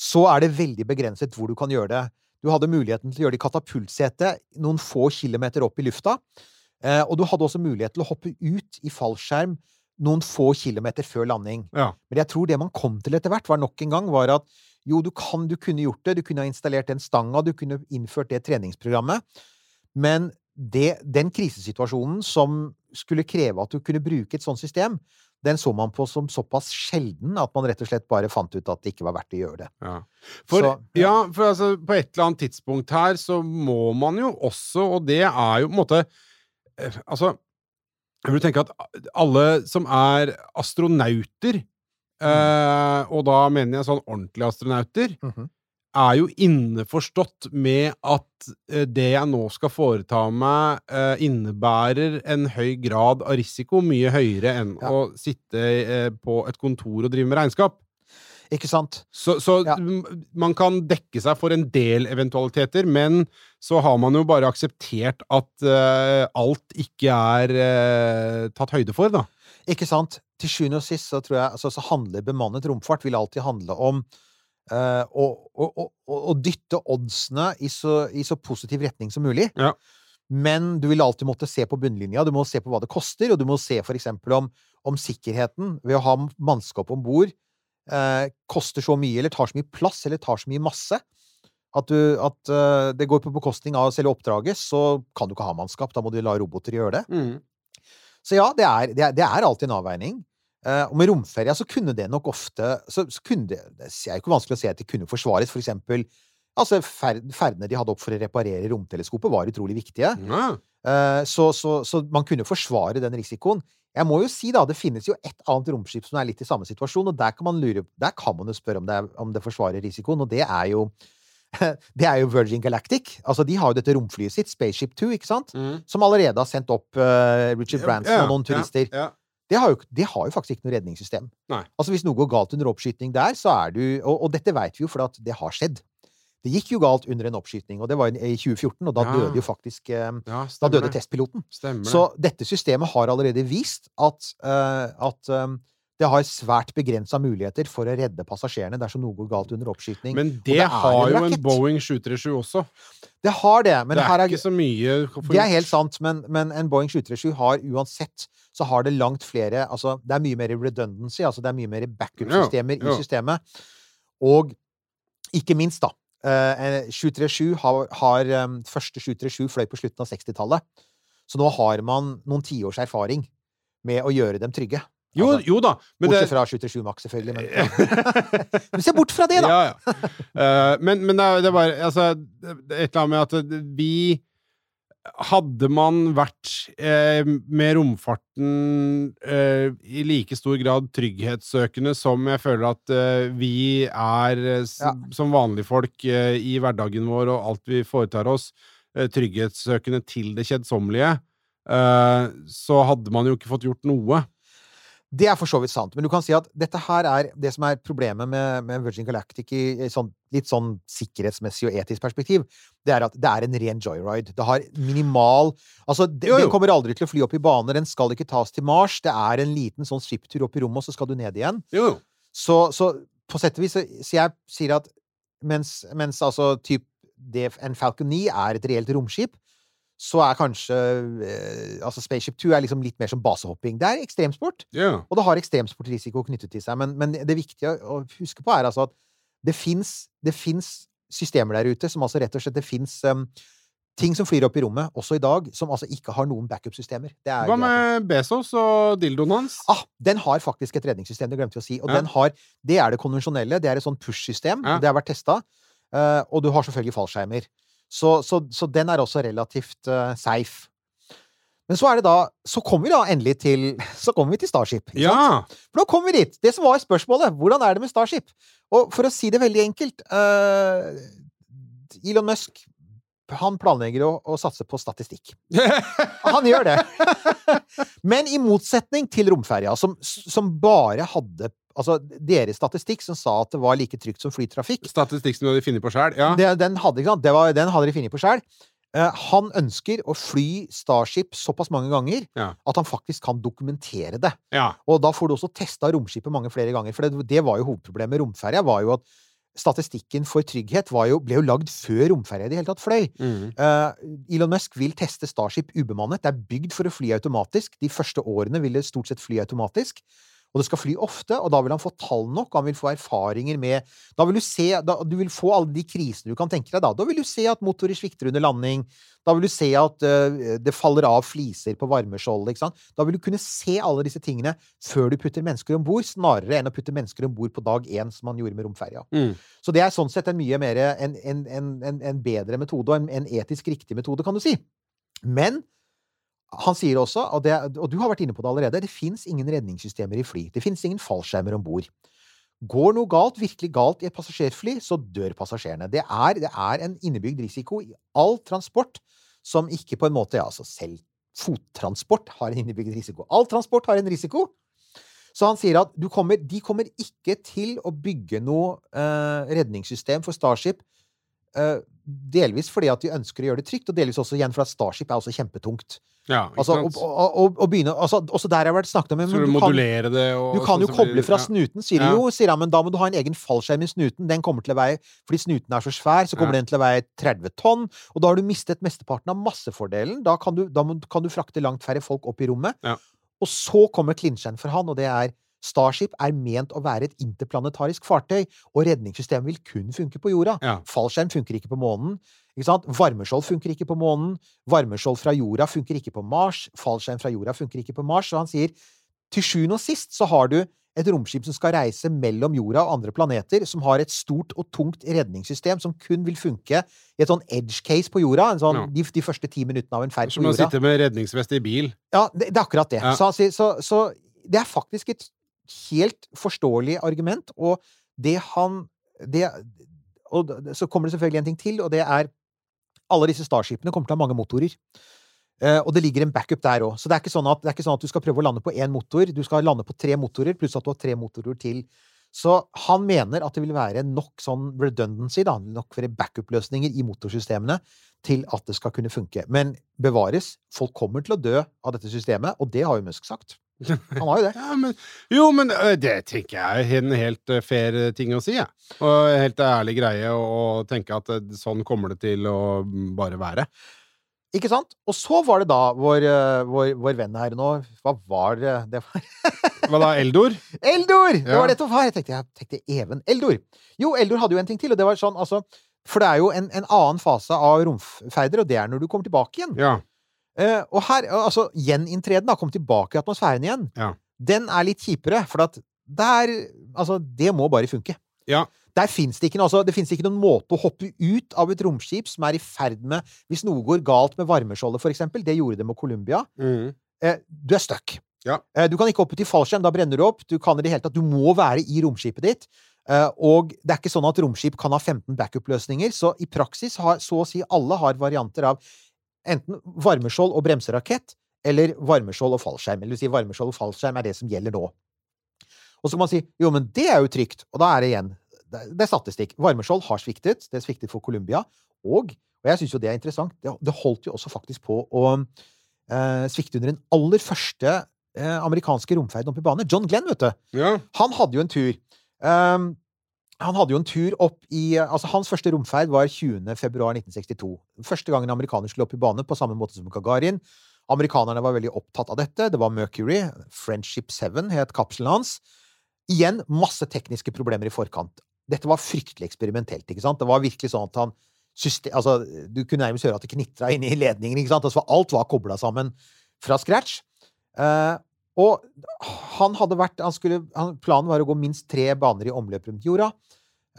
så er det veldig begrenset hvor du kan gjøre det. Du hadde muligheten til å gjøre det i katapultsete noen få kilometer opp i lufta, eh, og du hadde også mulighet til å hoppe ut i fallskjerm noen få kilometer før landing. Ja. Men jeg tror det man kom til etter hvert, var nok en gang var at jo, du kan, du kunne gjort det, du kunne ha installert den stanga, du kunne innført det treningsprogrammet, men det, den krisesituasjonen som skulle kreve at du kunne bruke et sånt system, den så man på som såpass sjelden at man rett og slett bare fant ut at det ikke var verdt å gjøre det. Ja. For, Så, ja, for altså, på et eller annet tidspunkt her så må man jo også, og det er jo på en måte eh, Altså, jeg vil tenke at alle som er astronauter, eh, og da mener jeg sånn ordentlige astronauter, Mhm. Er jo innforstått med at eh, det jeg nå skal foreta meg, eh, innebærer en høy grad av risiko, mye høyere enn Ja. å sitte eh, på et kontor og drive med regnskap. Ikke sant? Så, så Ja. man kan dekke seg for en del eventualiteter, men så har man jo bare akseptert at uh, alt ikke er uh, tatt høyde for, da. Ikke sant? Til sjuende og sist så tror jeg altså, så handler bemannet romfart vil alltid handle om eh, og, å, å dytte oddsene i så, i så positiv retning som mulig. Ja. Men du vil alltid måtte se på bunnlinja. Du må se på hva det koster, og du må se for eksempel om, om sikkerheten ved å ha mannskap om bord eh, koster så mye, eller tar så mye plass, eller tar så mye masse. At, du, at eh, det går på bekostning av selve oppdraget, så kan du ikke ha mannskap. Da må du la roboter gjøre det. Så ja, det er, det er, det er alltid en avveining. Eh, og med romferja så kunne det nok ofte så, så kunne det, det er jo ikke vanskelig å se at det kunne forsvares. For eksempel altså ferd, ferdene de hadde opp for å reparere romteleskopet, var utrolig viktige. Ja. Eh, så, så, så man kunne forsvare den risikoen. Jeg må jo si da, Det finnes jo et annet romskip som er litt i samme situasjon, og der kan man lure, der kan man jo spørre om det, om det forsvarer risikoen, og det er jo det er jo Virgin Galactic. Altså, De har jo dette romflyet sitt, Spaceship 2, ikke sant? Mm. som allerede har sendt opp uh, Richard Branson Ja, og noen turister. Ja, ja. Det, har jo, det har jo faktisk ikke noe redningssystem. Nei. Altså Hvis noe går galt under oppskyting der, så er du Og, og dette vet vi jo, for at det har skjedd. Det gikk jo galt under en oppskyting, og det var i 2014, og da Ja. døde jo faktisk eh, Ja, Da døde testpiloten. Stemmer Så dette systemet har allerede vist at, uh, at eh, det har svært begrensa muligheter for å redde passasjerene dersom noe går galt under oppskyting. Men det, det har en jo en. Boeing 737 også. Det har det, men det er er ikke så mye for... Det er helt sant, men, men en Boeing 737 har uansett så har det langt flere Altså, det er mye mer redundancy, altså det er mye mer backup-systemer Ja, ja. i systemet. Og ikke minst, da eh, 737 har, har eh, Første 737 fløy på slutten av 60-tallet. Så nå har man noen tiårs erfaring med å gjøre dem trygge. Jo, Altså, jo da, men det Bortsett fra 77 Max, selvfølgelig. Men, men se bort fra det, da! Ja, ja. Uh, men, men det er, det er bare Altså, et eller annet med at vi Hadde man vært eh, med romfarten eh, i like stor grad trygghetssøkende som jeg føler at eh, vi er eh, Ja. som vanlige folk eh, i hverdagen vår og alt vi foretar oss, trygghetssøkende til det kjedsommelige, så hadde man jo ikke fått gjort noe. Det er for så vidt sant, men du kan si at dette her er det som er problemet med, med Virgin Galactic i, i sånn, litt sånn sikkerhetsmessig og etisk perspektiv. Det er at det er en ren joyride. Det har minimal Altså, det, den kommer aldri til å fly opp i bane, den skal ikke tas til Mars. Det er en liten sånn skiptur opp i rommet, og så skal du ned igjen. Jo, jo. Så, så på sett og vis så, så jeg sier at mens, mens altså typ det, en Falcon 9 er et reelt romskip, så er kanskje eh, altså Spaceship 2 er liksom litt mer som basehopping. Det er ekstremsport, yeah. og det har ekstremsportrisiko knyttet til seg. Men, men det viktige å huske på er altså at det fins systemer der ute som altså rett og slett Det fins ting som flyr opp i rommet, også i dag, som altså ikke har noen backup-systemer. Er Hva med Bezos og dildoen hans? Ah, den har faktisk et redningssystem, det glemte vi å si. Og Ja. den har, det er det konvensjonelle. Det er et sånn push-system. Ja. Det har vært testa. Uh, og du har selvfølgelig fallskjermer. Så, så, så den er også relativt uh, safe. Men så er det da Så kommer vi da endelig til Så kommer vi til Starship. Ikke sant? For nå kommer vi dit! Det som var spørsmålet. Hvordan er det med Starship? Og for å si det veldig enkelt uh, Elon Musk han planlegger å, å satse på statistikk. Han gjør det. Men i motsetning til romferja, som, som bare hadde Altså deres statistikk som sa at det var like trygt som flytrafikk, Statistikk som de hadde funnet på sjøl? Ja. det, den, hadde, var, den hadde de funnet på sjøl. han ønsker å fly Starship såpass mange ganger Ja. at han faktisk kan dokumentere det. ja. Og da får du også testa romskipet mange flere ganger. For det, det var jo hovedproblemet med romferja, var jo at statistikken for trygghet var jo, ble jo lagd før romferja i det hele tatt fløy. Mm. Uh, Elon Musk vil teste Starship ubemannet. Det er bygd for å fly automatisk. De første årene vil det stort sett fly automatisk. Og det skal fly ofte, og da vil han få tall nok, og han vil få erfaringer med Da vil du se da, Du vil få alle de krisene du kan tenke deg da. Da vil du se at motorer svikter under landing. Da vil du se at uh, det faller av fliser på varmeskjoldet. ikke sant? Da vil du kunne se alle disse tingene før du putter mennesker om bord, snarere enn å putte mennesker om bord på dag én, som man gjorde med romferja. Mm. Så det er sånn sett en mye mer en, en, en, en, bedre metode, og en, en etisk riktig metode, kan du si. Men han sier også, og, det, og du har vært inne på det allerede, det fins ingen redningssystemer i fly. Det fins ingen fallskjermer om bord. Går noe galt, virkelig galt, i et passasjerfly, så dør passasjerene. Det er, det er en innebygd risiko i all transport som ikke på en måte ja, altså Selv fottransport har en innebygd risiko. All transport har en risiko. Så han sier at kommer, de kommer ikke til å bygge noe eh, redningssystem for Starship. eh, delvis fordi at de ønsker å gjøre det trygt, og delvis også igjen for at Starship er også kjempetungt. Ja, ikke Altså, sant? Og, og, og, å begynne, altså, også der har jeg vært snakket om Så du du kan- modulere det og du kan jo sånn som koble blir- fra snuten, sier Ja. jo, sier han, men da må du ha en egen fallskjerm i snuten. Den kommer til å veie Fordi snuten er så svær, så kommer Ja. den til å veie 30 tonn. Og da har du mistet mesteparten av massefordelen. Da kan du, da må, kan du frakte langt færre folk opp i rommet. Ja. Og så kommer klinsjen for han, og det er Starship er ment å være et interplanetarisk fartøy, og redningssystemet vil kun funke på jorda. Ja. Fallskjerm funker ikke på månen. Ikke? Varmeskjold funker ikke på månen. Varmeskjold fra jorda funker ikke på Mars. Fallskjerm fra jorda funker ikke på Mars. Så han sier til sjuende og sist så har du et romskip som skal reise mellom jorda og andre planeter, som har et stort og tungt redningssystem som kun vil funke i et sånn edge case på jorda. En sånn, Ja. de, de første ti minuttene av en ferd på jorda. Som å sitte med redningsvest i bil. Ja, det, det er akkurat det. Ja. Så, så, så det er faktisk et helt forståelig argument, og det han det, Og så kommer det selvfølgelig en ting til, og det er alle disse Starshipene kommer til å ha mange motorer. Eh, og det ligger en backup der òg. Så det er, sånn at, det er ikke sånn at du skal prøve å lande på én motor. Du skal lande på tre motorer, pluss at du har tre motorer til. Så han mener at det vil være nok sånn redundancy, da, nok backup-løsninger i motorsystemene til at det skal kunne funke. Men bevares, folk kommer til å dø av dette systemet, og det har jo Musk sagt. Han har jo det. Ja, men, jo, men det tenker jeg er en helt fair ting å si, Ja. Og helt ærlig greie å, tenke at sånn kommer det til å mm, bare være. Ikke sant? Og så var det da vår, vår, vår venn her nå Hva var det det var? Hva da, Eldor? Eldor! Det Ja. var dette var. Jeg tenkte, jeg tenkte Even. Eldor. Jo, Eldor hadde jo en ting til, og det var sånn, altså For det er jo en, en annen fase av romferder, og det er når du kommer tilbake igjen. Ja. Eh, og her, altså, gjeninntreden, da, kom tilbake i atmosfæren igjen, Ja. den er litt kjipere, for at der Altså, det må bare funke. Ja. Der fins det ikke altså, Det ikke noen måte å hoppe ut av et romskip som er i ferd med Hvis noe går galt med varmeskjoldet, for eksempel, det gjorde det med Columbia, Mm. Uh, du er stuck. Ja. Uh, du kan ikke hoppe ut i fallskjerm, da brenner du opp. Du kan i det hele tatt Du må være i romskipet ditt. Og det er ikke sånn at romskip kan ha 15 backup-løsninger, så i praksis har så å si alle har varianter av enten varmeskjold og bremserakett, eller varmeskjold og fallskjerm. Eller si varmeskjold og fallskjerm er det som gjelder nå. Og så kan man si jo, men det er jo trygt. Og da er det igjen Det er statistikk. Varmeskjold har sviktet. Det sviktet for Colombia. Og, og jeg syns jo det er interessant, det, det holdt jo også faktisk på å eh, svikte under den aller første eh, amerikanske romferden opp i bane. John Glenn, vet du. ja. Han hadde jo en tur. Um, han hadde jo en tur opp i Altså, hans første romferd var 20. februar 1962. Første gangen amerikanere skulle opp i bane, på samme måte som Gagarin. Amerikanerne var veldig opptatt av dette. Det var Mercury. Friendship 7 het kapselen hans. Igjen masse tekniske problemer i forkant. Dette var fryktelig eksperimentelt. ikke sant? Det var virkelig sånn at han system, altså, Du kunne nærmest høre at det knitra inni ledningen. ikke sant? Altså, alt var kobla sammen fra scratch. Eh, og han hadde vært han skulle, han, Planen var å gå minst tre baner i omløp rundt jorda.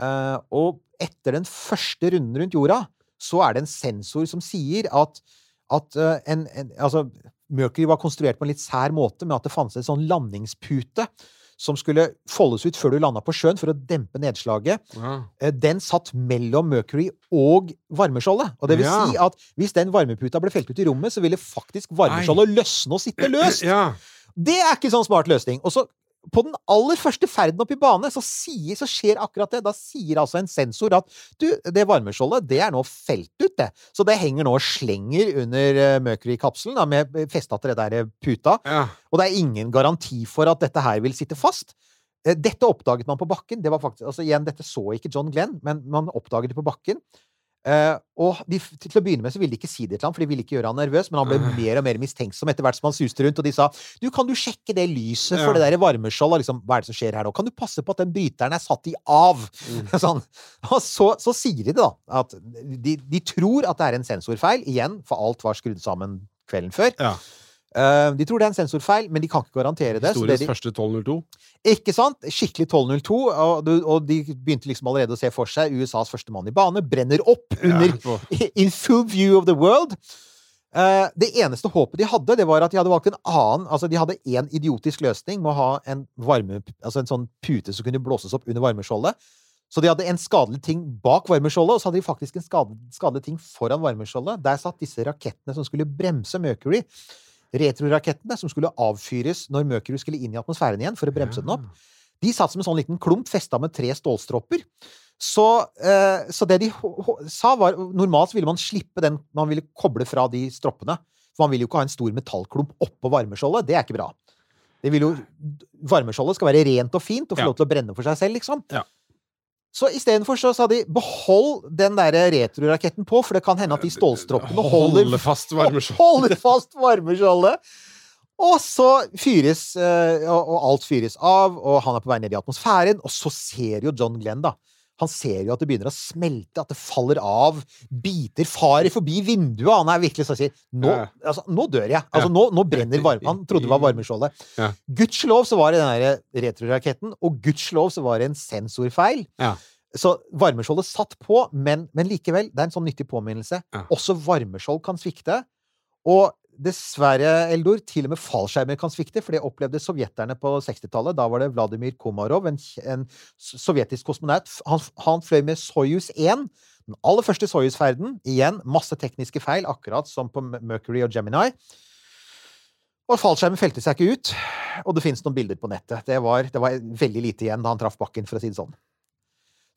Eh, og etter den første runden rundt jorda, så er det en sensor som sier at, at eh, en, en, altså, Mercury var konstruert på en litt sær måte, med at det fantes en sånn landingspute som skulle foldes ut før du landa på sjøen for å dempe nedslaget. Ja. Eh, Den satt mellom Mercury og varmeskjoldet. Og det vil Ja. si at hvis den varmeputa ble felt ut i rommet, så ville faktisk varmeskjoldet løsne og sitte løst. Ja. Det er ikke sånn smart løsning. Og så på den aller første ferden opp i bane, så, sier, så skjer akkurat det. Da sier altså en sensor at du, det varmeskjoldet, det er nå felt ut, det. Så det henger nå og slenger under eh, Mercury-kapselen, da, med festa til det der eh, puta. ja. Og det er ingen garanti for at dette her vil sitte fast. Eh, Dette oppdaget man på bakken. Det var faktisk, altså igjen, Dette så ikke John Glenn, men man oppdaget det på bakken. Eh, og de, til å begynne med så ville de ikke si det til ham, for de ville ikke gjøre han nervøs, men han ble mer og mer mistenksom etter hvert som han suste rundt, og de sa du, kan du sjekke det lyset for Ja. det der varmeskjoldet? Liksom, hva er det som skjer her nå? Kan du passe på at den bryteren er satt i av? sånn. Og så, så sier de det, da, at de, de tror at det er en sensorfeil, igjen, for alt var skrudd sammen kvelden før. Ja. Eh, de tror det er en sensorfeil, men de kan ikke garantere det. så det de, første 1202. ikke sant? Skikkelig 1202, og, de begynte liksom allerede å se for seg USAs første mann i bane brenner opp under Ja, In full view of the world. Eh, det eneste håpet de hadde, det var at de hadde valgt en annen Altså, de hadde én idiotisk løsning med å ha en varme Altså en sånn pute som kunne blåses opp under varmeskjoldet. Så de hadde en skadelig ting bak varmeskjoldet, og så hadde de faktisk en skade, skadelig ting foran varmeskjoldet. Der satt disse rakettene som skulle bremse Mercury. Retrorakettene som skulle avfyres når Mercury skulle inn i atmosfæren igjen for å bremse den opp. De satt som en sånn liten klump festa med tre stålstropper. Så, eh, så det de sa, var Normalt ville man slippe den Man ville koble fra de stroppene. For man vil jo ikke ha en stor metallklump oppå varmeskjoldet. Det er ikke bra. Det vil jo, varmeskjoldet skal være rent og fint og få Ja. lov til å brenne for seg selv, liksom. Ja. Så istedenfor så sa de behold den der retroraketten på, for det kan hende at de stålstroppene holder. Holder fast varmeskjoldet! Og så fyres eh, og alt fyres av, og han er på vei ned i atmosfæren, og så ser jo John Glenn, da. Han ser jo at det begynner å smelte, at det faller av. Biter farer forbi vinduet. Han er virkelig sånn sier nå, altså, nå dør jeg. Altså, nå, nå brenner varme Han trodde det var varmeskjoldet. Ja. Gudskjelov så var det den retroraketten, og gudskjelov så var det en sensorfeil. Ja. Så varmeskjoldet satt på, men, men likevel, det er en sånn nyttig påminnelse. Ja. Også varmeskjold kan svikte. Og dessverre, Eldor, til og med fallskjermer kan svikte, for det opplevde sovjeterne på 60-tallet. Da var det Vladimir Komarov, en, en sovjetisk kosmonaut. Han, han fløy med Soyuz 1. Den aller første Soyuz-ferden. Igjen masse tekniske feil, akkurat som på Mercury og Gemini. Og fallskjermen felte seg ikke ut. Og det finnes noen bilder på nettet. Det var, det var veldig lite igjen da han traff bakken, for å si det sånn.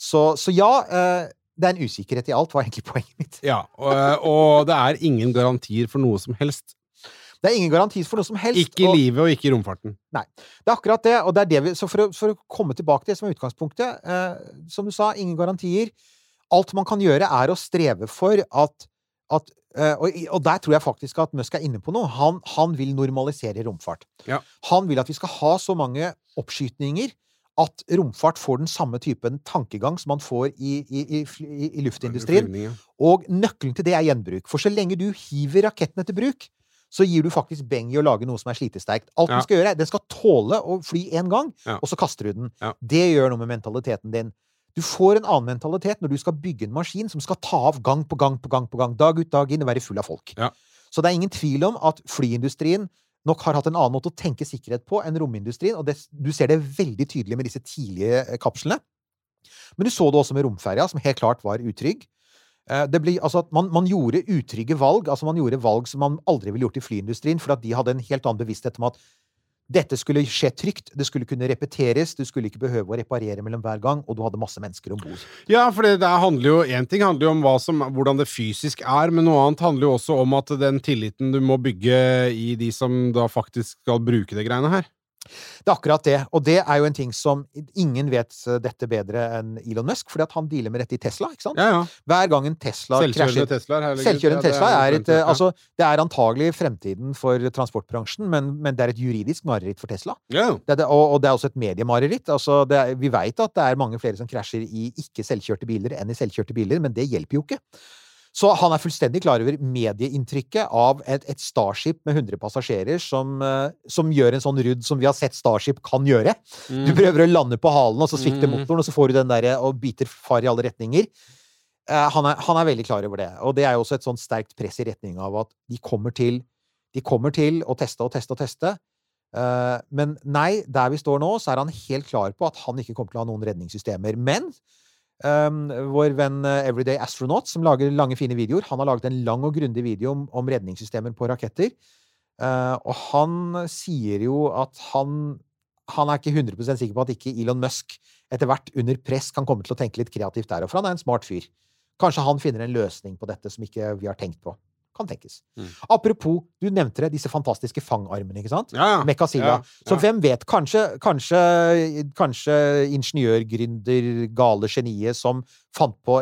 Så, så ja, eh, det er en usikkerhet i alt, var egentlig poenget mitt. Ja, og, og det er ingen garantier for noe som helst. Det er ingen garanti for noe som helst. Ikke i og- livet og ikke i romfarten. Nei. Det er akkurat det, og det er det vi Så for å, for å komme tilbake til det som er utgangspunktet eh, Som du sa, ingen garantier. Alt man kan gjøre, er å streve for at, at eh, og, og der tror jeg faktisk at Musk er inne på noe. Han, han vil normalisere romfart. Ja. Han vil at vi skal ha så mange oppskytninger at romfart får den samme typen tankegang som man får i, i, i, i, luftindustrien. Og nøkkelen til det er gjenbruk. For så lenge du hiver rakettene til bruk, så gir du faktisk beng i å lage noe som er slitesterkt. Alt Ja. den skal gjøre, den skal tåle å fly én gang, Ja. og så kaster du den. Ja. Det gjør noe med mentaliteten din. Du får en annen mentalitet når du skal bygge en maskin som skal ta av gang på gang på gang, på gang, dag ut, dag inn, og være full av folk. Så det er ingen tvil om at flyindustrien nok har hatt en annen måte å tenke sikkerhet på enn romindustrien, og det, du ser det veldig tydelig med disse tidlige eh, kapslene. Men du så det også med romferja, som helt klart var utrygg. Eh, blir, altså man, man gjorde utrygge valg, altså man gjorde valg som man aldri ville gjort i flyindustrien, for at de hadde en helt annen bevissthet om at dette skulle skje trygt, det skulle kunne repeteres, du skulle ikke behøve å reparere mellom hver gang, og du hadde masse mennesker om bord. Ja, for det der handler jo Én ting handler jo om som, hvordan det fysisk er, men noe annet handler jo også om at den tilliten du må bygge i de som da faktisk skal bruke det greiene her. Det er akkurat det. Og det er jo en ting som Ingen vet eh, dette bedre enn Elon Musk, fordi at han dealer med dette i Tesla. ikke sant? Ja, ja. Hver gang en Tesla Selvkjørende krasjer Teslaer. Selvkjørende Ja, Tesla er, et, eh, altså, det er antagelig fremtiden for transportbransjen, men, men det er et juridisk mareritt for Tesla. Det er det, og, og det er også et mediemareritt. Altså, det er, vi veit at det er mange flere som krasjer i ikke selvkjørte biler enn i selvkjørte biler, men det hjelper jo ikke. Så han er fullstendig klar over medieinntrykket av et, et Starship med 100 passasjerer som, eh, som gjør en sånn rudd som vi har sett Starship kan gjøre. Du prøver å lande på halen, og så svikter Mm. motoren, og så får du den derre og biter far i alle retninger. Eh, han, er, han er veldig klar over det. Og det er jo også et sånn sterkt press i retning av at de kommer til De kommer til å teste og teste og teste. Eh, men nei, der vi står nå, så er han helt klar på at han ikke kommer til å ha noen redningssystemer. Men Um, vår venn eh, Everyday Astronaut, som lager lange, fine videoer, han har laget en lang og grundig video om, om redningssystemer på raketter. Uh, og han sier jo at han han er ikke 100% sikker på at ikke Elon Musk etter hvert under press kan komme til å tenke litt kreativt der, for han er en smart fyr. Kanskje han finner en løsning på dette som ikke vi har tenkt på. Kan tenkes. Mm. Apropos, du nevnte det, disse fantastiske fangarmene, ikke sant? Ja, ja. ja, Ja, Så hvem vet? Kanskje, kanskje, kanskje ingeniørgründer, gale geniet som fant på,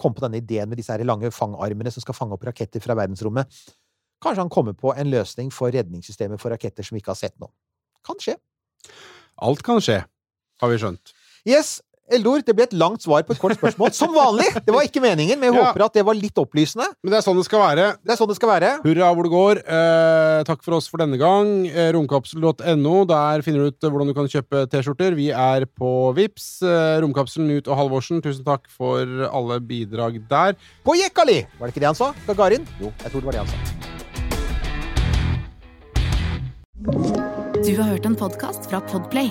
kom på denne ideen med disse her lange fangarmene som skal fange opp raketter fra verdensrommet. Kanskje han kommer på en løsning for redningssystemet for raketter som vi ikke har sett nå. Kan skje. Alt kan skje, har vi skjønt. Yes, Eldor, det ble et langt svar på et kort spørsmål. Som vanlig! Det var ikke meningen, men jeg Ja. håper at det var litt opplysende. Men det er sånn det skal være. Det er sånn det skal være. Hurra hvor det går. Eh, takk for oss for denne gang. Eh, romkapsel.no. Der finner du ut eh, hvordan du kan kjøpe T-skjorter. Vi er på Vips. Eh, Romkapselen Knut og Halvorsen, tusen takk for alle bidrag der. På Jekkali! Var det ikke det han sa? Gagarin? Jo, jeg tror det var det han sa. Du har hørt en podkast fra Podplay.